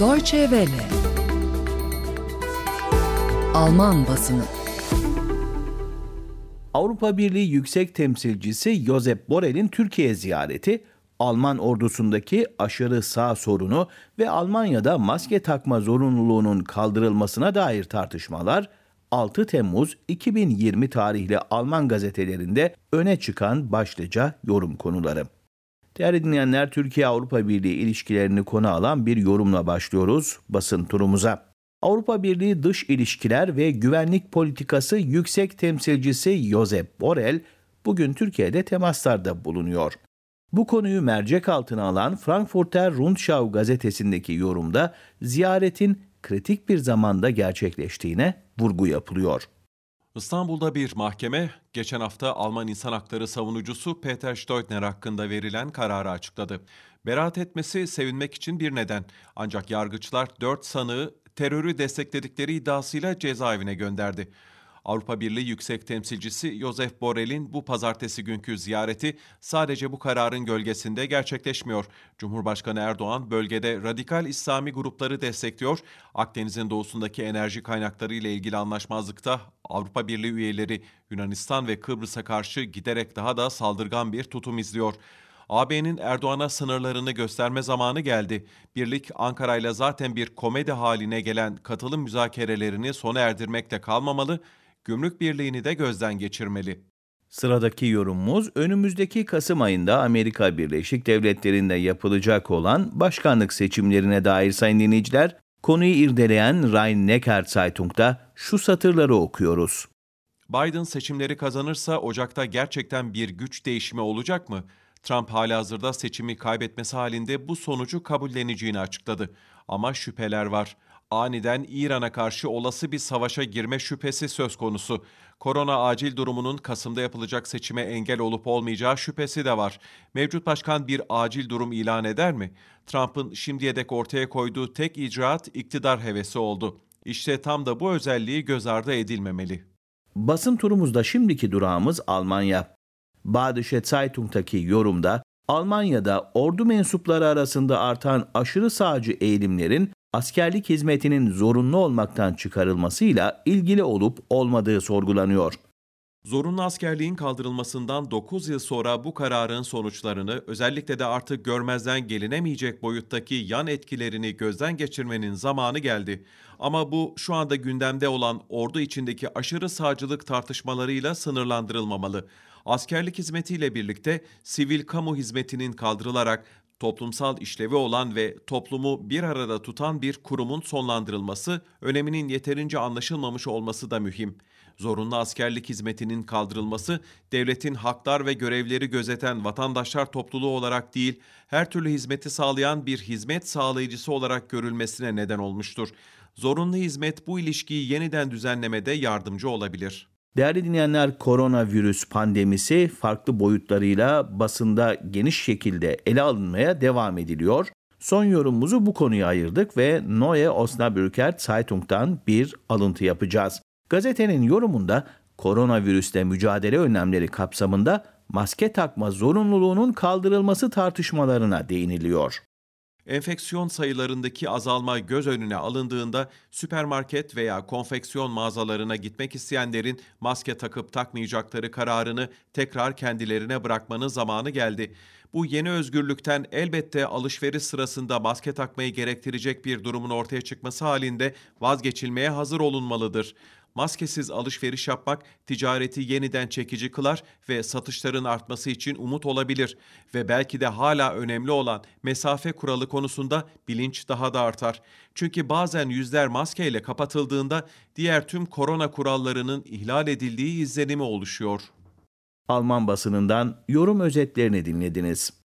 Deutsche Welle Alman basını Avrupa Birliği Yüksek Temsilcisi Josep Borrell'in Türkiye ziyareti, Alman ordusundaki aşırı sağ sorunu ve Almanya'da maske takma zorunluluğunun kaldırılmasına dair tartışmalar 6 Temmuz 2020 tarihli Alman gazetelerinde öne çıkan başlıca yorum konuları. Değerli dinleyenler, Türkiye-Avrupa Birliği ilişkilerini konu alan bir yorumla başlıyoruz basın turumuza. Avrupa Birliği Dış İlişkiler ve Güvenlik Politikası Yüksek Temsilcisi Josep Borrell bugün Türkiye'de temaslarda bulunuyor. Bu konuyu mercek altına alan Frankfurter Rundschau gazetesindeki yorumda ziyaretin kritik bir zamanda gerçekleştiğine vurgu yapılıyor. İstanbul'da bir mahkeme geçen hafta Alman insan hakları savunucusu Peter Steutner hakkında verilen kararı açıkladı. Beraat etmesi sevinmek için bir neden. Ancak yargıçlar 4 sanığı terörü destekledikleri iddiasıyla cezaevine gönderdi. Avrupa Birliği Yüksek Temsilcisi Josef Borrell'in bu pazartesi günkü ziyareti sadece bu kararın gölgesinde gerçekleşmiyor. Cumhurbaşkanı Erdoğan bölgede radikal İslami grupları destekliyor. Akdeniz'in doğusundaki enerji kaynakları ile ilgili anlaşmazlıkta Avrupa Birliği üyeleri Yunanistan ve Kıbrıs'a karşı giderek daha da saldırgan bir tutum izliyor. AB'nin Erdoğan'a sınırlarını gösterme zamanı geldi. Birlik Ankara ile zaten bir komedi haline gelen katılım müzakerelerini sona erdirmekle kalmamalı, gümrük birliğini de gözden geçirmeli. Sıradaki yorumumuz önümüzdeki Kasım ayında Amerika Birleşik Devletleri'nde yapılacak olan başkanlık seçimlerine dair sayın dinleyiciler, konuyu irdeleyen Rhein-Neckar Zeitung'da şu satırları okuyoruz. Biden seçimleri kazanırsa Ocak'ta gerçekten bir güç değişimi olacak mı? Trump halihazırda seçimi kaybetmesi halinde bu sonucu kabulleneceğini açıkladı. Ama şüpheler var. Aniden İran'a karşı olası bir savaşa girme şüphesi söz konusu. Korona acil durumunun Kasım'da yapılacak seçime engel olup olmayacağı şüphesi de var. Mevcut başkan bir acil durum ilan eder mi? Trump'ın şimdiye dek ortaya koyduğu tek icraat iktidar hevesi oldu. İşte tam da bu özelliği göz ardı edilmemeli. Basın turumuzda şimdiki durağımız Almanya. Badische Zeitung'taki yorumda Almanya'da ordu mensupları arasında artan aşırı sağcı eğilimlerin askerlik hizmetinin zorunlu olmaktan çıkarılmasıyla ilgili olup olmadığı sorgulanıyor. Zorunlu askerliğin kaldırılmasından 9 yıl sonra bu kararın sonuçlarını özellikle de artık görmezden gelinemeyecek boyuttaki yan etkilerini gözden geçirmenin zamanı geldi. Ama bu şu anda gündemde olan ordu içindeki aşırı sağcılık tartışmalarıyla sınırlandırılmamalı. Askerlik hizmetiyle birlikte sivil kamu hizmetinin kaldırılarak toplumsal işlevi olan ve toplumu bir arada tutan bir kurumun sonlandırılması, öneminin yeterince anlaşılmamış olması da mühim. Zorunlu askerlik hizmetinin kaldırılması, devletin haklar ve görevleri gözeten vatandaşlar topluluğu olarak değil, her türlü hizmeti sağlayan bir hizmet sağlayıcısı olarak görülmesine neden olmuştur. Zorunlu hizmet bu ilişkiyi yeniden düzenlemede yardımcı olabilir. Değerli dinleyenler, koronavirüs pandemisi farklı boyutlarıyla basında geniş şekilde ele alınmaya devam ediliyor. Son yorumumuzu bu konuya ayırdık ve Neue Osnabrücker Zeitung'dan bir alıntı yapacağız. Gazetenin yorumunda koronavirüsle mücadele önlemleri kapsamında maske takma zorunluluğunun kaldırılması tartışmalarına değiniliyor. Enfeksiyon sayılarındaki azalma göz önüne alındığında süpermarket veya konfeksiyon mağazalarına gitmek isteyenlerin maske takıp takmayacakları kararını tekrar kendilerine bırakmanın zamanı geldi. Bu yeni özgürlükten elbette alışveriş sırasında maske takmayı gerektirecek bir durumun ortaya çıkması halinde vazgeçilmeye hazır olunmalıdır maskesiz alışveriş yapmak ticareti yeniden çekici kılar ve satışların artması için umut olabilir ve belki de hala önemli olan mesafe kuralı konusunda bilinç daha da artar. Çünkü bazen yüzler maskeyle kapatıldığında diğer tüm korona kurallarının ihlal edildiği izlenimi oluşuyor. Alman basınından yorum özetlerini dinlediniz.